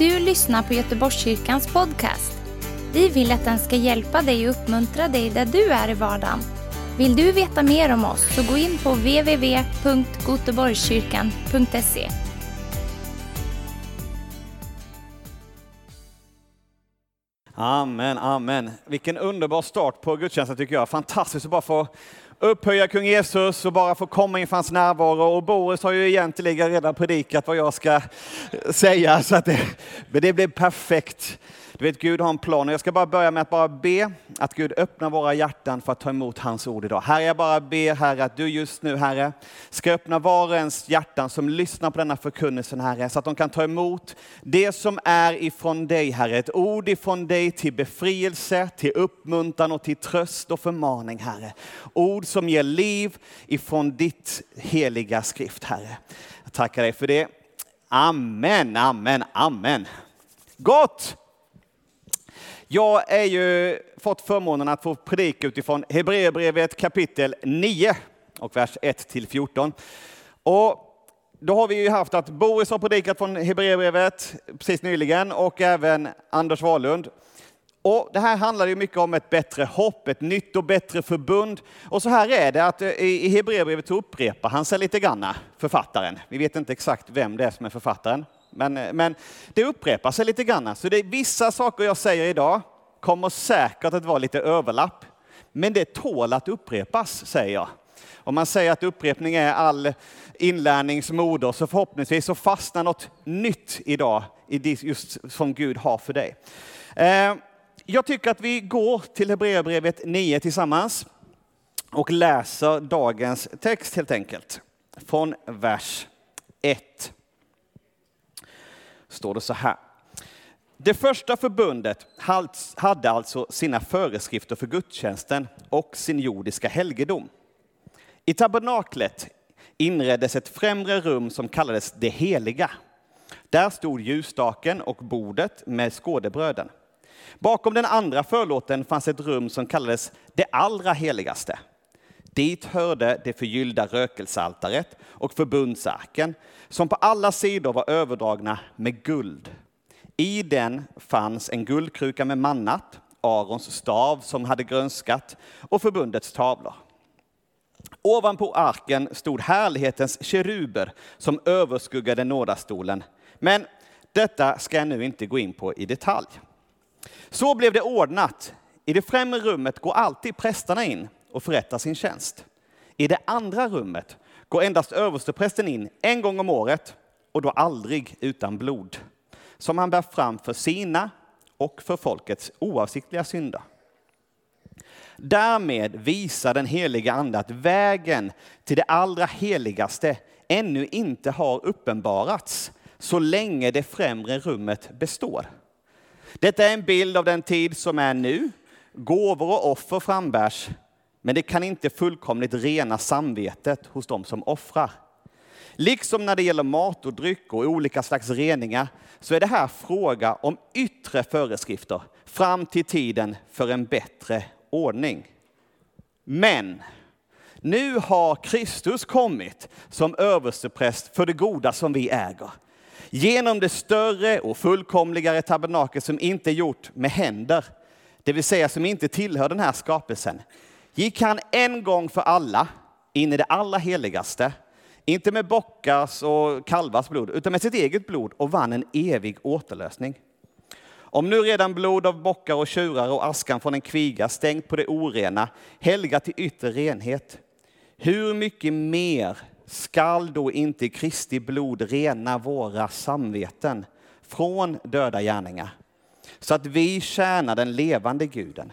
du lyssnar på Göteborgskyrkans podcast. Vi vill att den ska hjälpa dig och uppmuntra dig där du är i vardagen. Vill du veta mer om oss så gå in på www.goteborgskyrkan.se. Amen, amen. Vilken underbar start på gudstjänsten tycker jag. Fantastiskt att bara få upphöja kung Jesus och bara få komma inför hans närvaro. Och Boris har ju egentligen redan predikat vad jag ska säga, så att det, men det blev perfekt. Du vet, Gud har en plan och jag ska bara börja med att bara be att Gud öppnar våra hjärtan för att ta emot hans ord idag. Herre, jag bara ber Herre att du just nu Herre ska öppna var och ens hjärtan som lyssnar på denna förkunnelsen Herre, så att de kan ta emot det som är ifrån dig Herre. Ett ord ifrån dig till befrielse, till uppmuntran och till tröst och förmaning Herre. Ord som ger liv ifrån ditt heliga skrift Herre. Jag tackar dig för det. Amen, amen, amen. Gott! Jag är ju fått förmånen att få predika utifrån Hebreerbrevet kapitel 9 och vers 1 till 14. Och då har vi ju haft att Boris har predikat från Hebreerbrevet precis nyligen och även Anders Wahlund. Och det här handlar ju mycket om ett bättre hopp, ett nytt och bättre förbund. Och så här är det att eh, i Hebreerbrevet så upprepar han sig lite granna, författaren. Vi vet inte exakt vem det är som är författaren. Men, eh, men det upprepar sig lite grann. Så det är vissa saker jag säger idag kommer säkert att vara lite överlapp. Men det tål att upprepas, säger jag. Om man säger att upprepning är all inlärningsmoder så förhoppningsvis så fastnar något nytt idag i just som Gud har för dig. Eh, jag tycker att vi går till Hebreerbrevet 9 tillsammans och läser dagens text helt enkelt. Från vers 1 står det så här. Det första förbundet hade alltså sina föreskrifter för gudstjänsten och sin jordiska helgedom. I tabernaklet inreddes ett främre rum som kallades det heliga. Där stod ljusstaken och bordet med skådebröden. Bakom den andra förlåten fanns ett rum som kallades det allra heligaste. Dit hörde det förgyllda rökelsaltaret och förbundsarken som på alla sidor var överdragna med guld. I den fanns en guldkruka med mannat, Arons stav som hade grönskat och förbundets tavlor. Ovanpå arken stod härlighetens keruber som överskuggade nådastolen. Men detta ska jag nu inte gå in på i detalj. Så blev det ordnat. I det främre rummet går alltid prästerna in och förrättar sin tjänst. I det andra rummet går endast översteprästen in en gång om året och då aldrig utan blod, som han bär fram för sina och för folkets oavsiktliga synder. Därmed visar den heliga Ande att vägen till det allra heligaste ännu inte har uppenbarats så länge det främre rummet består. Detta är en bild av den tid som är nu. Gåvor och offer frambärs men det kan inte fullkomligt rena samvetet hos dem som offrar. Liksom när det gäller mat och dryck och olika slags reningar så är det här fråga om yttre föreskrifter fram till tiden för en bättre ordning. Men nu har Kristus kommit som överstepräst för det goda som vi äger. Genom det större och fullkomligare tabernakel som inte är gjort med händer, det vill säga som inte tillhör den här skapelsen gick han en gång för alla in i det allra heligaste, inte med bockars och kalvars blod, utan med sitt eget blod och vann en evig återlösning. Om nu redan blod av bockar och tjurar och askan från en kviga stängt på det orena, helgat till yttre renhet, hur mycket mer skall då inte Kristi blod rena våra samveten från döda gärningar, så att vi tjänar den levande guden.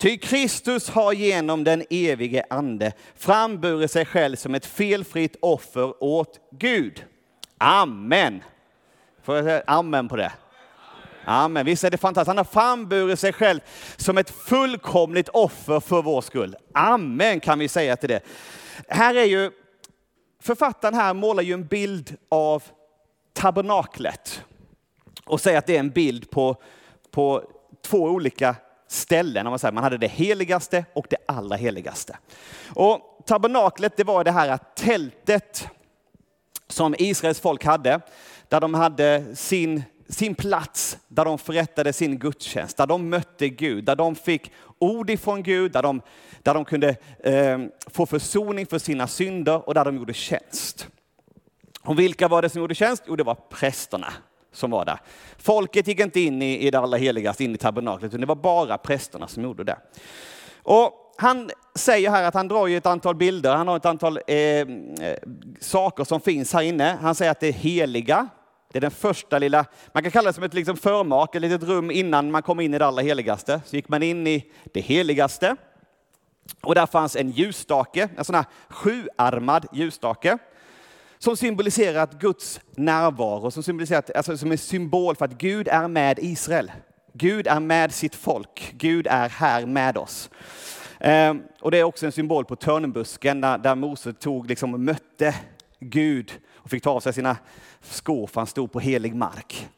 Ty Kristus har genom den evige ande framburit sig själv som ett felfritt offer åt Gud. Amen. Får jag säga amen på det? Amen. Visst är det fantastiskt? Han har framburit sig själv som ett fullkomligt offer för vår skull. Amen kan vi säga till det. Här är ju, författaren här målar ju en bild av tabernaklet och säger att det är en bild på, på två olika ställen. Man, säger. man hade det heligaste och det allra heligaste. Och tabernaklet, det var det här tältet som Israels folk hade, där de hade sin sin plats där de förrättade sin gudstjänst, där de mötte Gud, där de fick ord ifrån Gud, där de, där de kunde eh, få försoning för sina synder och där de gjorde tjänst. Och vilka var det som gjorde tjänst? Jo, det var prästerna som var där. Folket gick inte in i, i det allra heligaste, in i tabernaklet, utan det var bara prästerna som gjorde det. Och han säger här att han drar ju ett antal bilder, han har ett antal eh, eh saker som finns här inne. Han säger att det är heliga, det är den första lilla, man kan kalla det som ett liksom förmak, ett litet rum innan man kom in i det allra heligaste. Så gick man in i det heligaste och där fanns en ljusstake, en sån här sjuarmad ljusstake som symboliserar att Guds närvaro, som, symboliserar alltså som en symbol för att Gud är med Israel. Gud är med sitt folk. Gud är här med oss. Ehm, och det är också en symbol på törnbusken där, där Mose tog, liksom, mötte Gud och fick ta av sig sina skor för han stod på helig mark.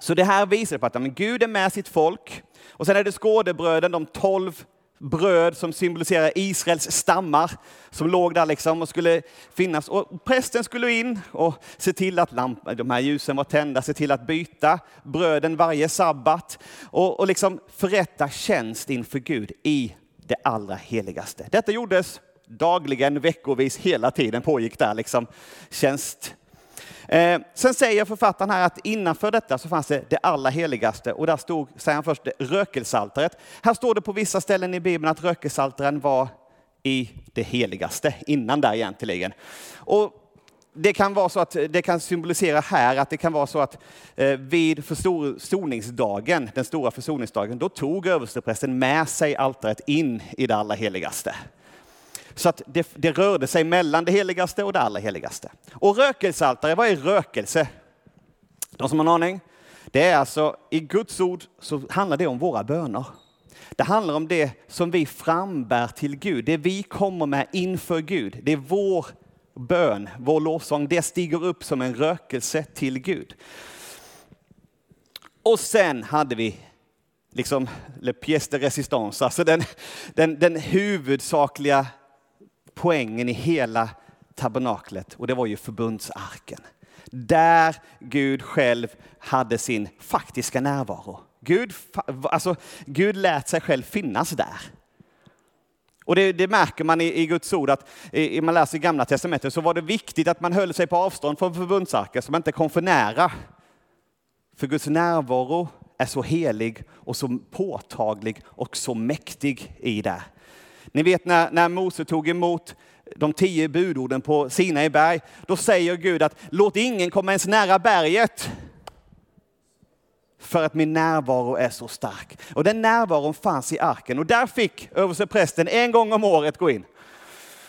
Så det här visar på att men Gud är med sitt folk. Och sen är det skådebröden, de tolv bröd som symboliserar Israels stammar som låg där liksom och skulle finnas. Och prästen skulle in och se till att lamp, de här ljusen var tända, se till att byta bröden varje sabbat och, och liksom förrätta tjänst inför Gud i det allra heligaste. Detta gjordes dagligen, veckovis, hela tiden pågick där liksom tjänst Eh, sen säger författaren här att innanför detta så fanns det det allra heligaste och där stod, säger han först, rökelsaltaret. Här står det på vissa ställen i Bibeln att rökelsaltaren var i det heligaste, innan där egentligen. Och det kan vara så att det kan symbolisera här att det kan vara så att eh, vid försoningsdagen, den stora försoningsdagen, då tog översteprästen med sig altaret in i det allra heligaste. Så att det, det rörde sig mellan det heligaste och det allra heligaste. Och rökelsealtare, vad är rökelse? De som har en aning? Det är alltså, i Guds ord så handlar det om våra böner. Det handlar om det som vi frambär till Gud, det vi kommer med inför Gud. Det är vår bön, vår lovsång, det stiger upp som en rökelse till Gud. Och sen hade vi liksom le pièce de résistance, alltså den, den, den huvudsakliga poängen i hela tabernaklet och det var ju förbundsarken. Där Gud själv hade sin faktiska närvaro. Gud, alltså, Gud lät sig själv finnas där. Och det, det märker man i, i, Guds ord, att i, man läser i Gamla Testamentet så var det viktigt att man höll sig på avstånd från förbundsarken så man inte kom för nära. För Guds närvaro är så helig och så påtaglig och så mäktig i det. Ni vet när, när Mose tog emot de tio budorden på Sinai berg, då säger Gud att låt ingen komma ens nära berget. För att min närvaro är så stark. Och den närvaron fanns i arken och där fick översteprästen en gång om året gå in.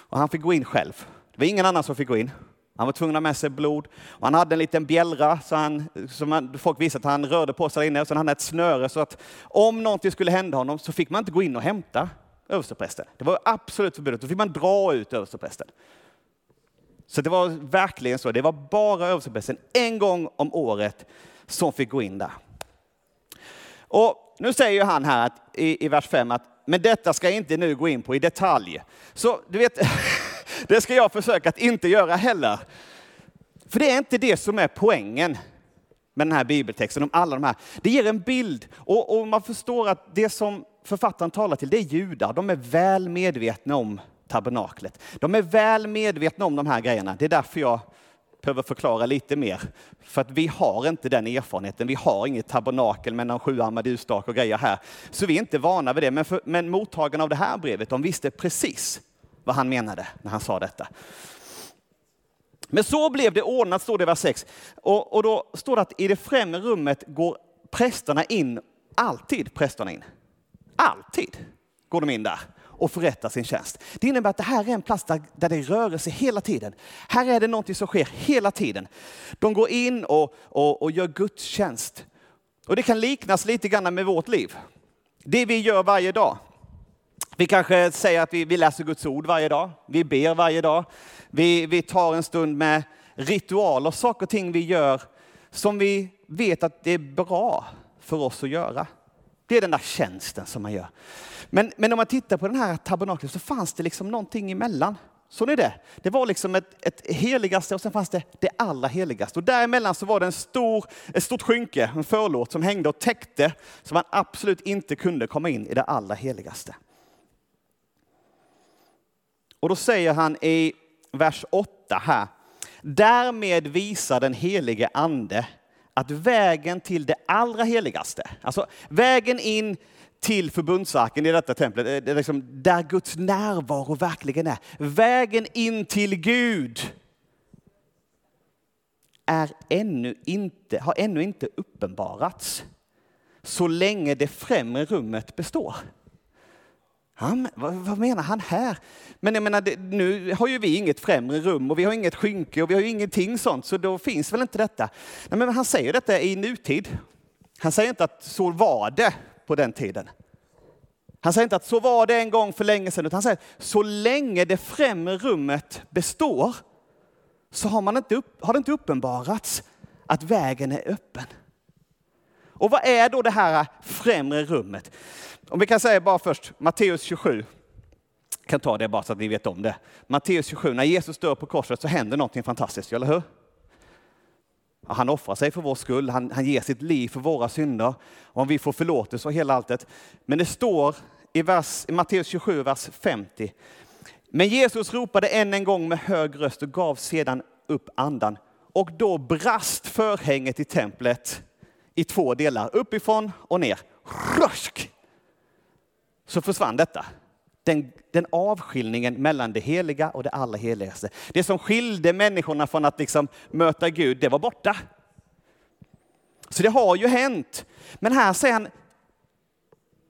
Och han fick gå in själv. Det var ingen annan som fick gå in. Han var tvungen att ha med sig blod. Och han hade en liten bjällra så han, som folk visade att han rörde på sig där inne. Och sen hade han ett snöre så att om någonting skulle hända honom så fick man inte gå in och hämta översteprästen. Det var absolut förbjudet. Då fick man dra ut översteprästen. Så det var verkligen så. Det var bara översteprästen en gång om året som fick gå in där. Och nu säger han här att, i, i vers 5 att men detta ska jag inte nu gå in på i detalj. Så du vet, det ska jag försöka att inte göra heller. För det är inte det som är poängen med den här bibeltexten, om alla de här. Det ger en bild och, och man förstår att det som författaren talar till, det är judar. De är väl medvetna om tabernaklet. De är väl medvetna om de här grejerna. Det är därför jag behöver förklara lite mer. För att vi har inte den erfarenheten. Vi har inget tabernakel med någon sjuarmad ljusstake och grejer här. Så vi är inte vana vid det. Men, för, men mottagarna av det här brevet, de visste precis vad han menade när han sa detta. Men så blev det ordnat, står det i vers 6. Och, och då står det att i det främre rummet går prästerna in, alltid prästerna in. Alltid går de in där och förrättar sin tjänst. Det innebär att det här är en plats där, där det är rörelse hela tiden. Här är det någonting som sker hela tiden. De går in och, och, och gör gudstjänst. Och det kan liknas lite grann med vårt liv. Det vi gör varje dag. Vi kanske säger att vi, vi läser Guds ord varje dag. Vi ber varje dag. Vi, vi tar en stund med ritualer, saker och ting vi gör som vi vet att det är bra för oss att göra. Det är den där tjänsten som man gör. Men, men om man tittar på den här tabernaklet så fanns det liksom någonting emellan. Såg ni det? Det var liksom ett, ett heligaste och sen fanns det det allra heligaste. Och däremellan så var det en stor, ett stort skynke, en förlåt som hängde och täckte så man absolut inte kunde komma in i det allra heligaste. Och då säger han i vers 8 här, därmed visar den helige ande att vägen till det allra heligaste, alltså vägen in till förbundsarken i detta templet, eh, det är liksom där Guds närvaro verkligen är. Vägen in till Gud är ännu inte, har ännu inte uppenbarats så länge det främre rummet består. Han, vad, vad, menar han här? Men jag menar, det, nu har ju vi inget främre rum och vi har inget skynke och vi har ju ingenting sånt, så då finns väl inte detta. Nej, men han säger detta i nutid. Han säger inte att så var det på den tiden. Han säger inte att så var det en gång för länge sedan, utan han säger att så länge det främre rummet består så har, man inte upp, har det inte uppenbarats att vägen är öppen. Och vad är då det här främre rummet? Om vi kan säga bara först Matteus 27. Jag kan ta det bara så att ni vet om det. Matteus 27, när Jesus dör på korset så händer någonting fantastiskt, eller hur? Han offrar sig för vår skull, han, han ger sitt liv för våra synder. Och om vi får förlåtelse och hela alltet. Men det står i, vers, i Matteus 27, vers 50. Men Jesus ropade än en gång med hög röst och gav sedan upp andan. Och då brast förhänget i templet i två delar, uppifrån och ner. Rösk! Så försvann detta. Den, den avskiljningen mellan det heliga och det allra heligaste. Det som skilde människorna från att liksom möta Gud, det var borta. Så det har ju hänt. Men här säger han,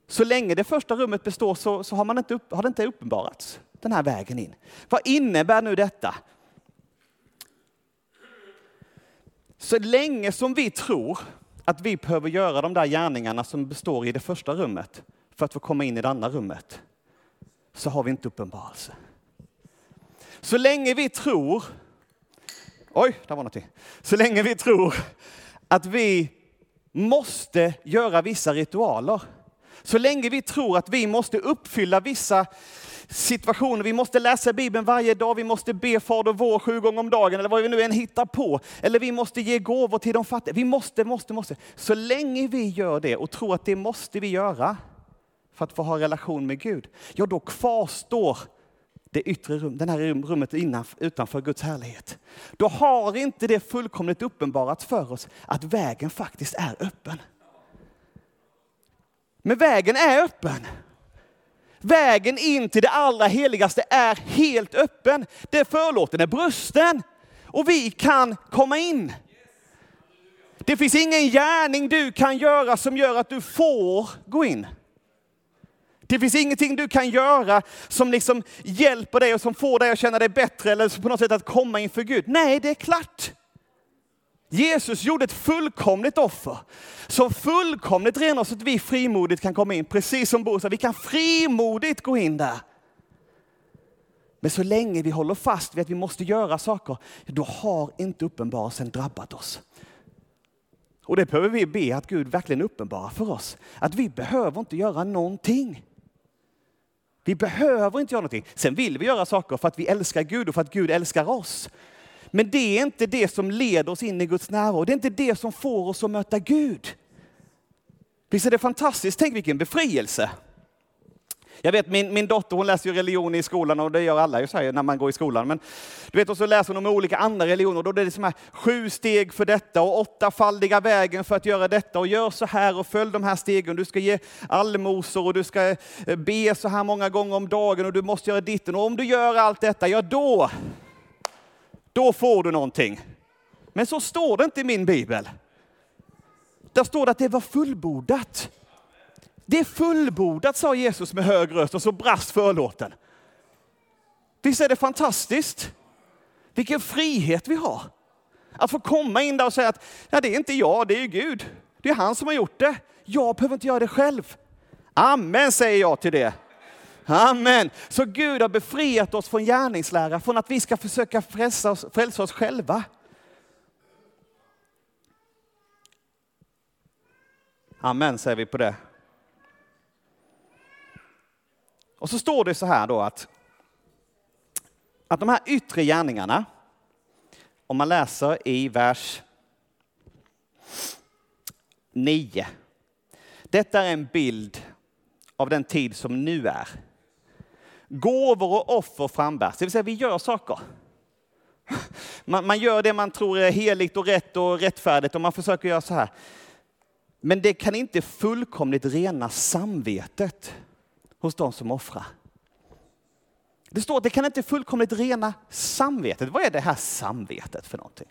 så länge det första rummet består så, så har, man inte upp, har det inte uppenbarats, den här vägen in. Vad innebär nu detta? Så länge som vi tror att vi behöver göra de där gärningarna som består i det första rummet för att få komma in i det andra rummet, så har vi inte uppenbarelse. Så länge vi tror, oj, där var någonting. Så länge vi tror att vi måste göra vissa ritualer, så länge vi tror att vi måste uppfylla vissa situationer, vi måste läsa Bibeln varje dag, vi måste be Fader vår sju gånger om dagen, eller vad vi nu än hittar på. Eller vi måste ge gåvor till de fattiga. Vi måste, måste, måste. Så länge vi gör det och tror att det måste vi göra för att få ha relation med Gud, ja då kvarstår det yttre rum, det här rummet utanför Guds härlighet. Då har inte det fullkomligt uppenbarats för oss att vägen faktiskt är öppen. Men vägen är öppen. Vägen in till det allra heligaste är helt öppen. Det förlåten är brösten och vi kan komma in. Det finns ingen gärning du kan göra som gör att du får gå in. Det finns ingenting du kan göra som liksom hjälper dig och som får dig att känna dig bättre eller på något sätt att komma inför Gud. Nej, det är klart. Jesus gjorde ett fullkomligt offer som fullkomligt renar så att vi frimodigt kan komma in, precis som Bo sa, vi kan frimodigt gå in där. Men så länge vi håller fast vid att vi måste göra saker, då har inte uppenbarelsen drabbat oss. Och det behöver vi be att Gud verkligen uppenbarar för oss. Att vi behöver inte göra någonting. Vi behöver inte göra någonting. Sen vill vi göra saker för att vi älskar Gud och för att Gud älskar oss. Men det är inte det som leder oss in i Guds närvaro. Det är inte det som får oss att möta Gud. Visst är det fantastiskt? Tänk vilken befrielse. Jag vet min, min dotter hon läser ju religion i skolan och det gör alla ju så här när man går i skolan. Men du vet, och så läser hon om olika andra religioner och då är det som här, sju steg för detta och åttafaldiga vägen för att göra detta och gör så här och följ de här stegen. Du ska ge allmosor och du ska eh, be så här många gånger om dagen och du måste göra ditten. Och om du gör allt detta, ja då, då får du någonting. Men så står det inte i min bibel. Där står det att det var fullbordat. Det är fullbordat, sa Jesus med hög röst och så brast förlåten. Visst är det fantastiskt? Vilken frihet vi har. Att få komma in där och säga att ja, det är inte jag, det är Gud. Det är han som har gjort det. Jag behöver inte göra det själv. Amen säger jag till det. Amen. Så Gud har befriat oss från gärningslära, från att vi ska försöka frälsa oss, frälsa oss själva. Amen säger vi på det. Och så står det så här då att att de här yttre gärningarna, om man läser i vers 9. Detta är en bild av den tid som nu är. Gåvor och offer frambärs, det vill säga vi gör saker. Man, man, gör det man tror är heligt och rätt och rättfärdigt och man försöker göra så här. Men det kan inte fullkomligt rena samvetet hos de som offrar. Det står att det kan inte fullkomligt rena samvetet. Vad är det här samvetet för någonting?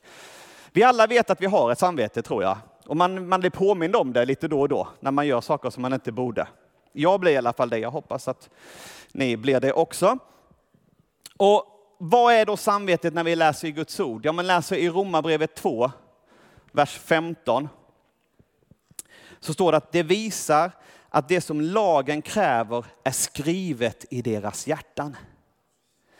Vi alla vet att vi har ett samvete tror jag. Och man, man blir påmind om det lite då och då när man gör saker som man inte borde. Jag blir i alla fall det. Jag hoppas att ni blir det också. Och vad är då samvetet när vi läser i Guds ord? Ja, men läser i Romarbrevet 2, vers 15. Så står det att det visar att det som lagen kräver är skrivet i deras hjärtan.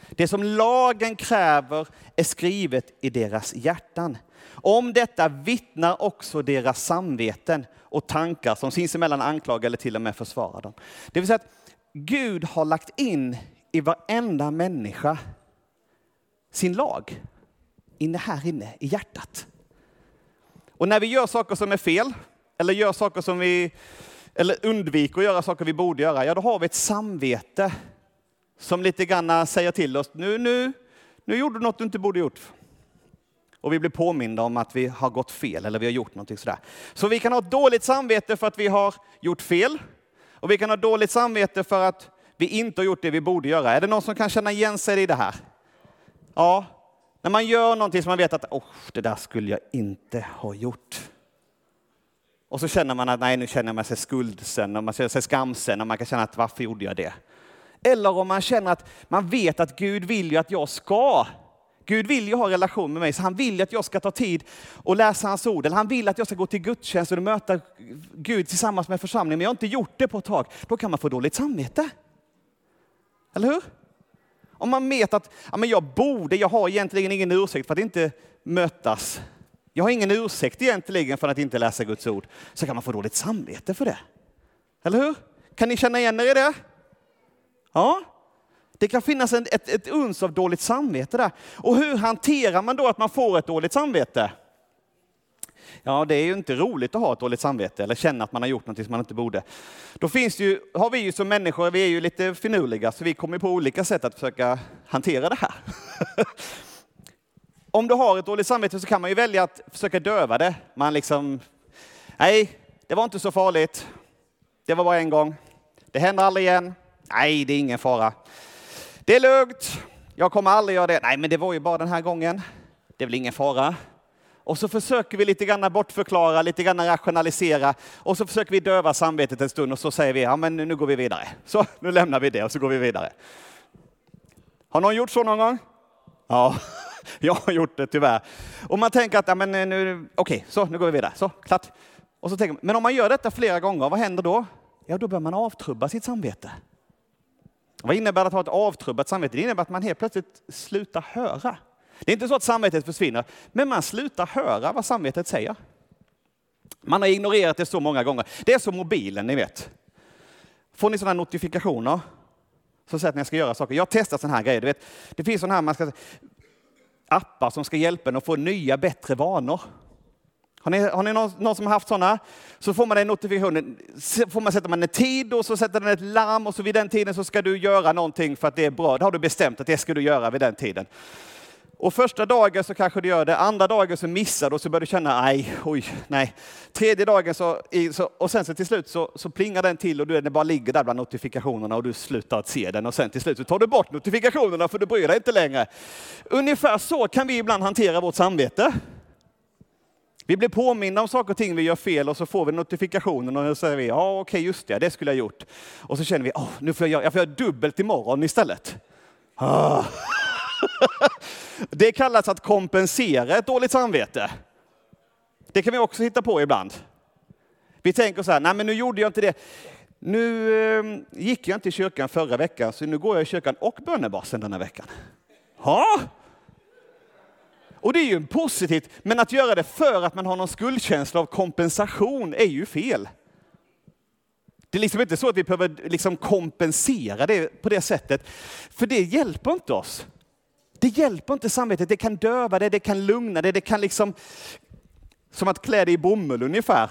Det som lagen kräver är skrivet i deras hjärtan. Om detta vittnar också deras samveten och tankar som sinsemellan anklagar eller till och med försvarar dem. Det vill säga att Gud har lagt in i varenda människa sin lag inne här inne i hjärtat. Och när vi gör saker som är fel, eller gör saker som vi, eller undviker att göra saker vi borde göra, ja då har vi ett samvete som lite grann säger till oss, nu, nu, nu gjorde du något du inte borde gjort. Och vi blir påminda om att vi har gått fel eller vi har gjort någonting sådär. Så vi kan ha ett dåligt samvete för att vi har gjort fel. Och vi kan ha dåligt samvete för att vi inte har gjort det vi borde göra. Är det någon som kan känna igen sig i det här? Ja, när man gör någonting som man vet att oh, det där skulle jag inte ha gjort. Och så känner man att nej, nu känner man sig skuldsen och man känner sig skamsen och man kan känna att varför gjorde jag det? Eller om man känner att man vet att Gud vill ju att jag ska. Gud vill ju ha relation med mig, så han vill att jag ska ta tid och läsa hans ord. Eller han vill att jag ska gå till gudstjänst och möta Gud tillsammans med församlingen, men jag har inte gjort det på ett tag. Då kan man få dåligt samvete. Eller hur? Om man vet att ja, men jag borde, jag har egentligen ingen ursäkt för att inte mötas. Jag har ingen ursäkt egentligen för att inte läsa Guds ord. Så kan man få dåligt samvete för det. Eller hur? Kan ni känna igen er i det? Ja, det kan finnas en, ett, ett uns av dåligt samvete där. Och hur hanterar man då att man får ett dåligt samvete? Ja, det är ju inte roligt att ha ett dåligt samvete eller känna att man har gjort något som man inte borde. Då finns ju, har vi ju som människor, vi är ju lite finurliga, så vi kommer på olika sätt att försöka hantera det här. Om du har ett dåligt samvete så kan man ju välja att försöka döva det. Man liksom, nej, det var inte så farligt. Det var bara en gång. Det händer aldrig igen. Nej, det är ingen fara. Det är lugnt. Jag kommer aldrig göra det. Nej, men det var ju bara den här gången. Det är väl ingen fara. Och så försöker vi lite grann bortförklara, lite grann rationalisera och så försöker vi döva samvetet en stund och så säger vi, ja men nu går vi vidare. Så, nu lämnar vi det och så går vi vidare. Har någon gjort så någon gång? Ja, jag har gjort det tyvärr. Och man tänker att, ja men nu, okej, okay, så nu går vi vidare. Så, klart. Och så tänker man, men om man gör detta flera gånger, vad händer då? Ja, då börjar man avtrubba sitt samvete. Vad innebär det att ha ett avtrubbat samvete? Det innebär att man helt plötsligt slutar höra. Det är inte så att samvetet försvinner, men man slutar höra vad samvetet säger. Man har ignorerat det så många gånger. Det är som mobilen, ni vet. Får ni sådana notifikationer som säger att ni ska göra saker? Jag har testat sådana här grejer. Du vet, det finns sådana här man ska, appar som ska hjälpa en att få nya, bättre vanor. Har ni, har ni någon, någon, som har haft sådana? Så får man en notifikation, får man sätter man en tid och så sätter den ett larm och så vid den tiden så ska du göra någonting för att det är bra. Det har du bestämt att det ska du göra vid den tiden. Och första dagen så kanske du gör det, andra dagen så missar du och så börjar du känna, nej, oj, nej. Tredje dagen så, så och sen så till slut så, så plingar den till och du, den bara ligger där bland notifikationerna och du slutar att se den och sen till slut så tar du bort notifikationerna för du bryr dig inte längre. Ungefär så kan vi ibland hantera vårt samvete. Vi blir påminna om saker och ting vi gör fel och så får vi notifikationen och så säger vi, ja okej just det, det skulle jag gjort. Och så känner vi, oh, nu får jag, jag får göra dubbelt imorgon istället. Ah. Det kallas att kompensera ett dåligt samvete. Det kan vi också hitta på ibland. Vi tänker så här, nej men nu gjorde jag inte det. Nu ehm, gick jag inte i kyrkan förra veckan, så nu går jag i kyrkan och bönebasen denna veckan. Ha? Och det är ju positivt, men att göra det för att man har någon skuldkänsla av kompensation är ju fel. Det är liksom inte så att vi behöver liksom kompensera det på det sättet, för det hjälper inte oss. Det hjälper inte samvetet, det kan döva det, det kan lugna det, det kan liksom, som att klä det i bomull ungefär.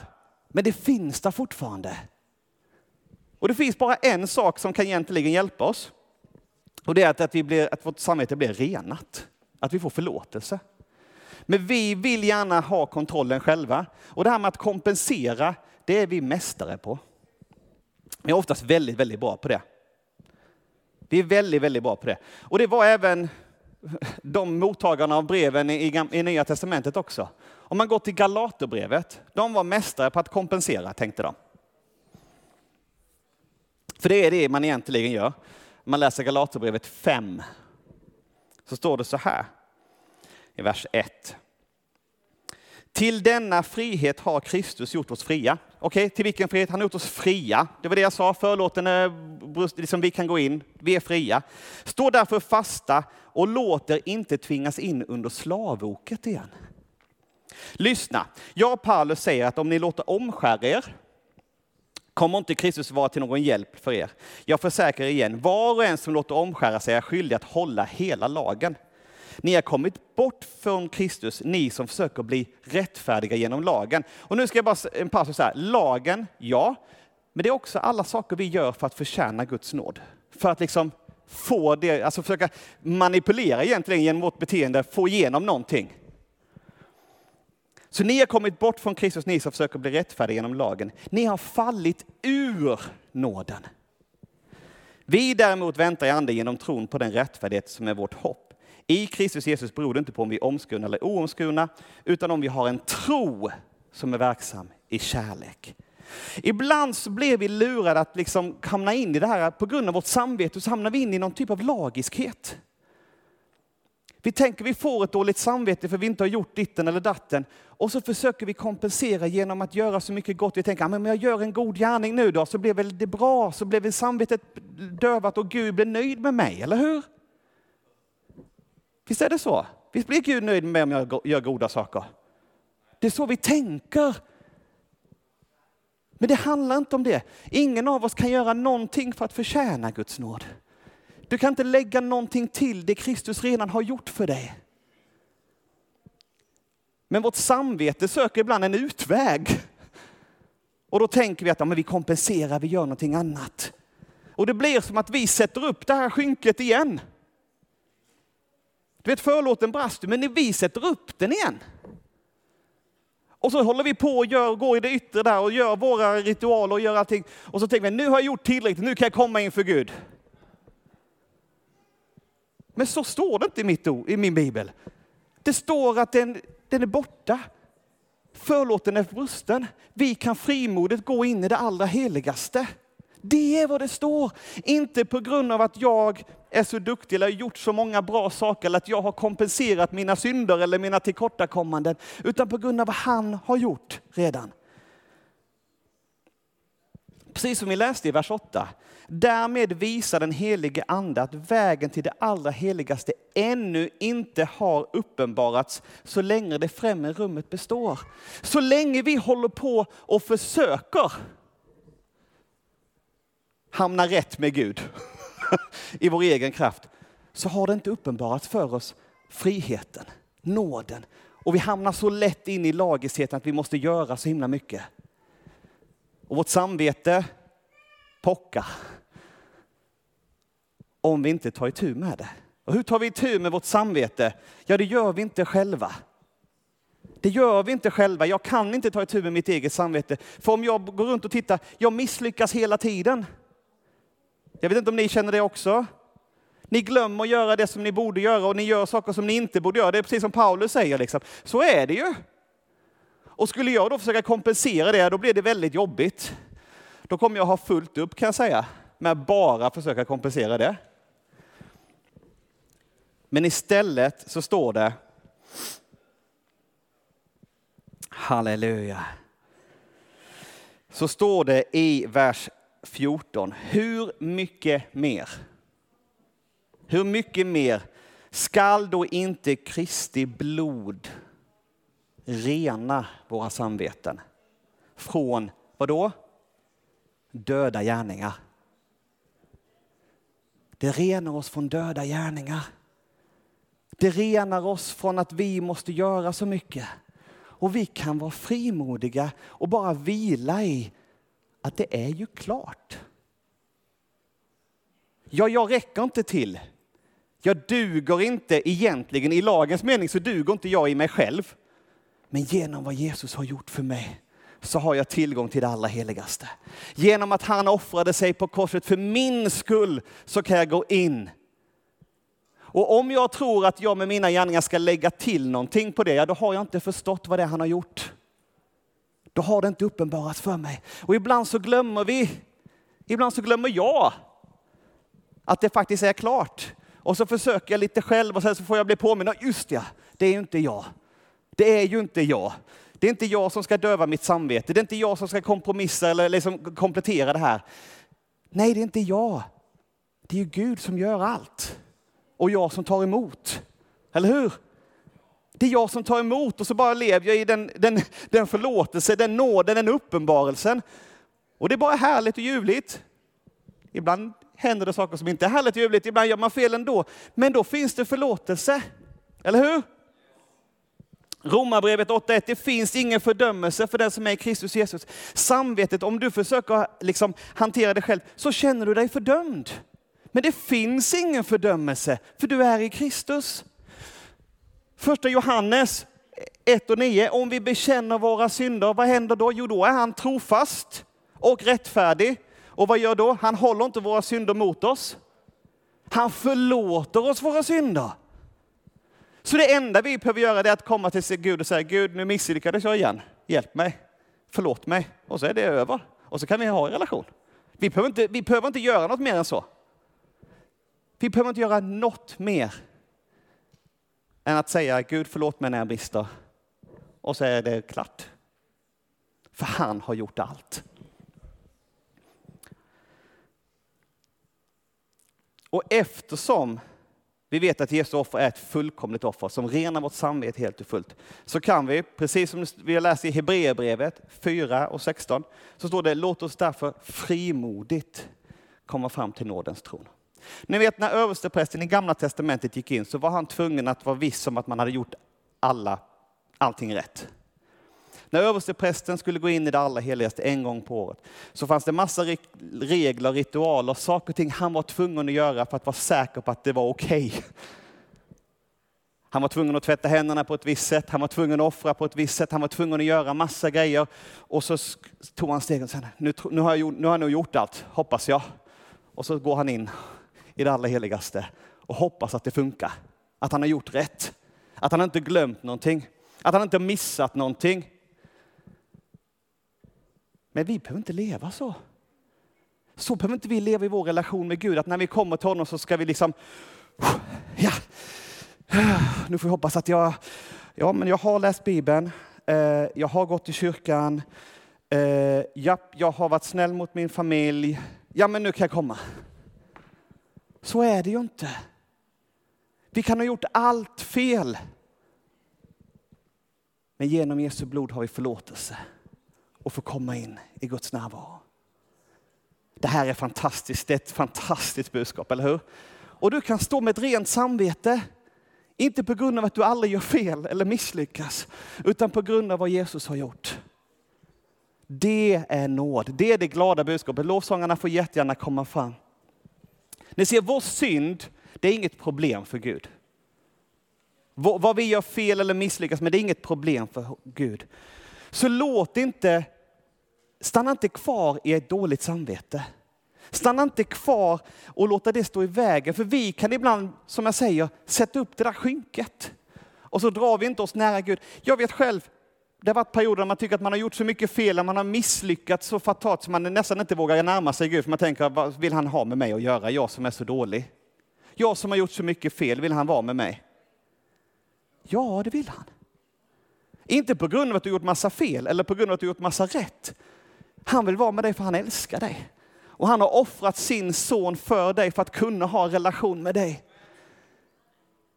Men det finns där fortfarande. Och det finns bara en sak som kan egentligen hjälpa oss. Och det är att, att, vi blir, att vårt samvete blir renat. Att vi får förlåtelse. Men vi vill gärna ha kontrollen själva. Och det här med att kompensera, det är vi mästare på. Vi är oftast väldigt, väldigt bra på det. Vi är väldigt, väldigt bra på det. Och det var även de mottagarna av breven i, i Nya Testamentet också. Om man går till Galaterbrevet, de var mästare på att kompensera, tänkte de. För det är det man egentligen gör. Man läser Galaterbrevet 5. Så står det så här i vers 1. Till denna frihet har Kristus gjort oss fria. Okej, okay, till vilken frihet? Han har gjort oss fria. Det var det jag sa, förlåten är eh, liksom vi kan gå in, vi är fria. Stå därför fasta och låt er inte tvingas in under slavoket igen. Lyssna, jag och Paulus säger att om ni låter omskära er kommer inte Kristus vara till någon hjälp för er. Jag försäkrar igen, var och en som låter omskära sig är skyldig att hålla hela lagen. Ni har kommit bort från Kristus, ni som försöker bli rättfärdiga genom lagen. Och nu ska jag bara en passus här. Lagen, ja, men det är också alla saker vi gör för att förtjäna Guds nåd. För att liksom få det, alltså försöka manipulera egentligen genom vårt beteende, få igenom någonting. Så ni har kommit bort från Kristus, ni som försöker bli rättfärdiga genom lagen. Ni har fallit ur nåden. Vi däremot väntar i anden genom tron på den rättfärdighet som är vårt hopp. I Kristus Jesus beror det inte på om vi är omskurna eller oomskurna, utan om vi har en tro som är verksam i kärlek. Ibland så blir vi lurade att liksom hamna in i det här, på grund av vårt samvete så hamnar vi in i någon typ av lagiskhet. Vi tänker vi får ett dåligt samvete för vi inte har gjort ditten eller datten. Och så försöker vi kompensera genom att göra så mycket gott. Vi tänker, att jag gör en god gärning nu då, så blir väl det bra, så blir väl samvetet dövat och Gud blir nöjd med mig, eller hur? Visst är det så? Visst blir Gud nöjd med mig om jag gör goda saker? Det är så vi tänker. Men det handlar inte om det. Ingen av oss kan göra någonting för att förtjäna Guds nåd. Du kan inte lägga någonting till det Kristus redan har gjort för dig. Men vårt samvete söker ibland en utväg. Och då tänker vi att ja, men vi kompenserar, vi gör någonting annat. Och det blir som att vi sätter upp det här skynket igen. Du vet förlåten brast men vi sätter upp den igen. Och så håller vi på och gör, går i det yttre där och gör våra ritualer och gör allting. Och så tänker vi, nu har jag gjort tillräckligt, nu kan jag komma inför Gud. Men så står det inte i, mitt ord, i min bibel. Det står att den, den är borta. Förlåten är brusten. Vi kan frimodigt gå in i det allra heligaste. Det är vad det står. Inte på grund av att jag är så duktig eller har gjort så många bra saker eller att jag har kompenserat mina synder eller mina tillkortakommanden, utan på grund av vad han har gjort redan. Precis som vi läste i vers 8. Därmed visar den helige ande att vägen till det allra heligaste ännu inte har uppenbarats så länge det främre rummet består. Så länge vi håller på och försöker hamna rätt med Gud i vår egen kraft, så har det inte uppenbarats för oss friheten, nåden. Och vi hamnar så lätt in i lagiskheten att vi måste göra så himla mycket. Och vårt samvete pockar om vi inte tar itu med det. Och hur tar vi itu med vårt samvete? Ja, det gör vi inte själva. Det gör vi inte själva. Jag kan inte ta itu med mitt eget samvete. För om jag går runt och tittar, jag misslyckas hela tiden. Jag vet inte om ni känner det också. Ni glömmer att göra det som ni borde göra och ni gör saker som ni inte borde göra. Det är precis som Paulus säger. Liksom. Så är det ju. Och skulle jag då försöka kompensera det, då blir det väldigt jobbigt. Då kommer jag ha fullt upp kan jag säga, med att bara försöka kompensera det. Men istället så står det Halleluja. Så står det i vers 14. Hur mycket mer? Hur mycket mer skall då inte Kristi blod rena våra samveten från, vad då? Döda gärningar. Det renar oss från döda gärningar. Det renar oss från att vi måste göra så mycket. Och vi kan vara frimodiga och bara vila i att det är ju klart. Ja, jag räcker inte till. Jag duger inte egentligen, i lagens mening så duger inte jag i mig själv. Men genom vad Jesus har gjort för mig så har jag tillgång till det allra heligaste. Genom att han offrade sig på korset för min skull så kan jag gå in. Och om jag tror att jag med mina gärningar ska lägga till någonting på det, ja då har jag inte förstått vad det är han har gjort. Då har det inte uppenbarats för mig. Och ibland så glömmer vi, ibland så glömmer jag att det faktiskt är klart. Och så försöker jag lite själv och sen så får jag bli påmind. Just ja, det är ju inte jag. Det är ju inte jag. Det är inte jag som ska döva mitt samvete. Det är inte jag som ska kompromissa eller liksom komplettera det här. Nej, det är inte jag. Det är ju Gud som gör allt. Och jag som tar emot. Eller hur? Det är jag som tar emot och så bara lever jag i den, den, den förlåtelse, den nåden, den uppenbarelsen. Och det är bara härligt och ljuvligt. Ibland händer det saker som inte är härligt och ljuvligt, ibland gör man fel ändå. Men då finns det förlåtelse. Eller hur? Romarbrevet 8.1, det finns ingen fördömelse för den som är i Kristus Jesus. Samvetet, om du försöker liksom hantera det själv, så känner du dig fördömd. Men det finns ingen fördömelse, för du är i Kristus. Första Johannes 1 och 9, om vi bekänner våra synder, vad händer då? Jo, då är han trofast och rättfärdig. Och vad gör då? Han håller inte våra synder mot oss. Han förlåter oss våra synder. Så det enda vi behöver göra är att komma till Gud och säga, Gud nu misslyckades jag igen. Hjälp mig, förlåt mig. Och så är det över. Och så kan vi ha en relation. Vi behöver inte, vi behöver inte göra något mer än så. Vi behöver inte göra något mer än att säga, Gud förlåt mig när jag brister. Och så är det klart. För han har gjort allt. Och eftersom vi vet att Jesu offer är ett fullkomligt offer som renar vårt samvete helt och fullt. Så kan vi, precis som vi har läst i Hebreerbrevet 4 och 16, så står det låt oss därför frimodigt komma fram till nådens tron. Ni vet när översteprästen i gamla testamentet gick in så var han tvungen att vara viss om att man hade gjort alla, allting rätt. När översteprästen skulle gå in i det allra heligaste en gång på året så fanns det massa regler, ritualer, saker och ting han var tvungen att göra för att vara säker på att det var okej. Okay. Han var tvungen att tvätta händerna på ett visst sätt, han var tvungen att offra på ett visst sätt, han var tvungen att göra massa grejer. Och så tog han stegen och sa, nu, nu, har jag, nu har jag nog gjort allt, hoppas jag. Och så går han in i det allra heligaste och hoppas att det funkar. Att han har gjort rätt. Att han inte glömt någonting. Att han inte missat någonting. Men vi behöver inte leva så. Så behöver inte vi leva i vår relation med Gud, att när vi kommer till honom så ska vi liksom, ja, nu får vi hoppas att jag, ja men jag har läst Bibeln, eh, jag har gått i kyrkan, eh, ja, jag har varit snäll mot min familj, ja men nu kan jag komma. Så är det ju inte. Vi kan ha gjort allt fel. Men genom Jesu blod har vi förlåtelse och får komma in i Guds närvaro. Det här är fantastiskt, det är ett fantastiskt budskap, eller hur? Och du kan stå med ett rent samvete, inte på grund av att du aldrig gör fel eller misslyckas, utan på grund av vad Jesus har gjort. Det är nåd, det är det glada budskapet. Lovsångarna får jättegärna komma fram. Ni ser, vår synd, det är inget problem för Gud. Vad vi gör fel eller misslyckas med, det är inget problem för Gud. Så låt inte, stanna inte kvar i ett dåligt samvete. Stanna inte kvar och låta det stå i vägen, för vi kan ibland, som jag säger, sätta upp det där skynket. Och så drar vi inte oss nära Gud. Jag vet själv, det har varit perioder där man tycker att man har gjort så mycket fel, man har misslyckats så fatalt så man nästan inte vågar närma sig Gud, för man tänker, vad vill han ha med mig att göra, jag som är så dålig? Jag som har gjort så mycket fel, vill han vara med mig? Ja, det vill han. Inte på grund av att du gjort massa fel eller på grund av att du gjort massa rätt. Han vill vara med dig för han älskar dig. Och han har offrat sin son för dig för att kunna ha en relation med dig.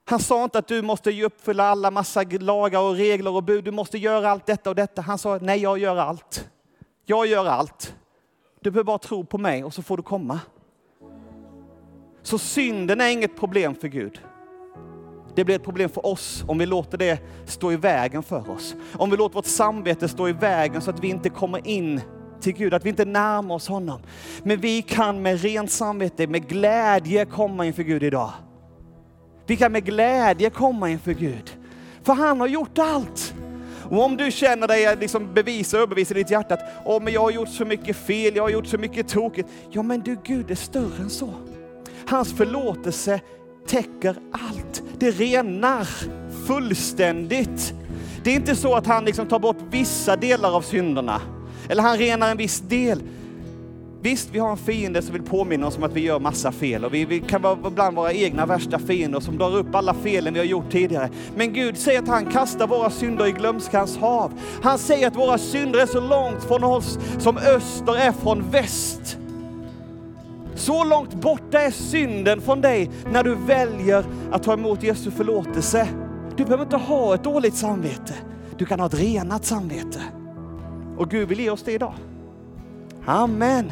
Han sa inte att du måste uppfylla alla massa lagar och regler och bud. Du måste göra allt detta och detta. Han sa, nej jag gör allt. Jag gör allt. Du behöver bara tro på mig och så får du komma. Så synden är inget problem för Gud. Det blir ett problem för oss om vi låter det stå i vägen för oss. Om vi låter vårt samvete stå i vägen så att vi inte kommer in till Gud, att vi inte närmar oss honom. Men vi kan med rent samvete, med glädje komma inför Gud idag. Vi kan med glädje komma inför Gud. För han har gjort allt. Och om du känner dig eh, liksom bevisa och överbevisa i ditt hjärta att oh, men jag har gjort så mycket fel, jag har gjort så mycket tokigt. Ja men du, Gud är större än så. Hans förlåtelse täcker allt. Det renar fullständigt. Det är inte så att han liksom tar bort vissa delar av synderna. Eller han renar en viss del. Visst, vi har en fiende som vill påminna oss om att vi gör massa fel och vi, vi kan vara bland våra egna värsta fiender som drar upp alla felen vi har gjort tidigare. Men Gud säger att han kastar våra synder i glömskans hav. Han säger att våra synder är så långt från oss som öster är från väst. Så långt borta är synden från dig när du väljer att ta emot Jesu förlåtelse. Du behöver inte ha ett dåligt samvete. Du kan ha ett renat samvete. Och Gud vill ge oss det idag. Amen.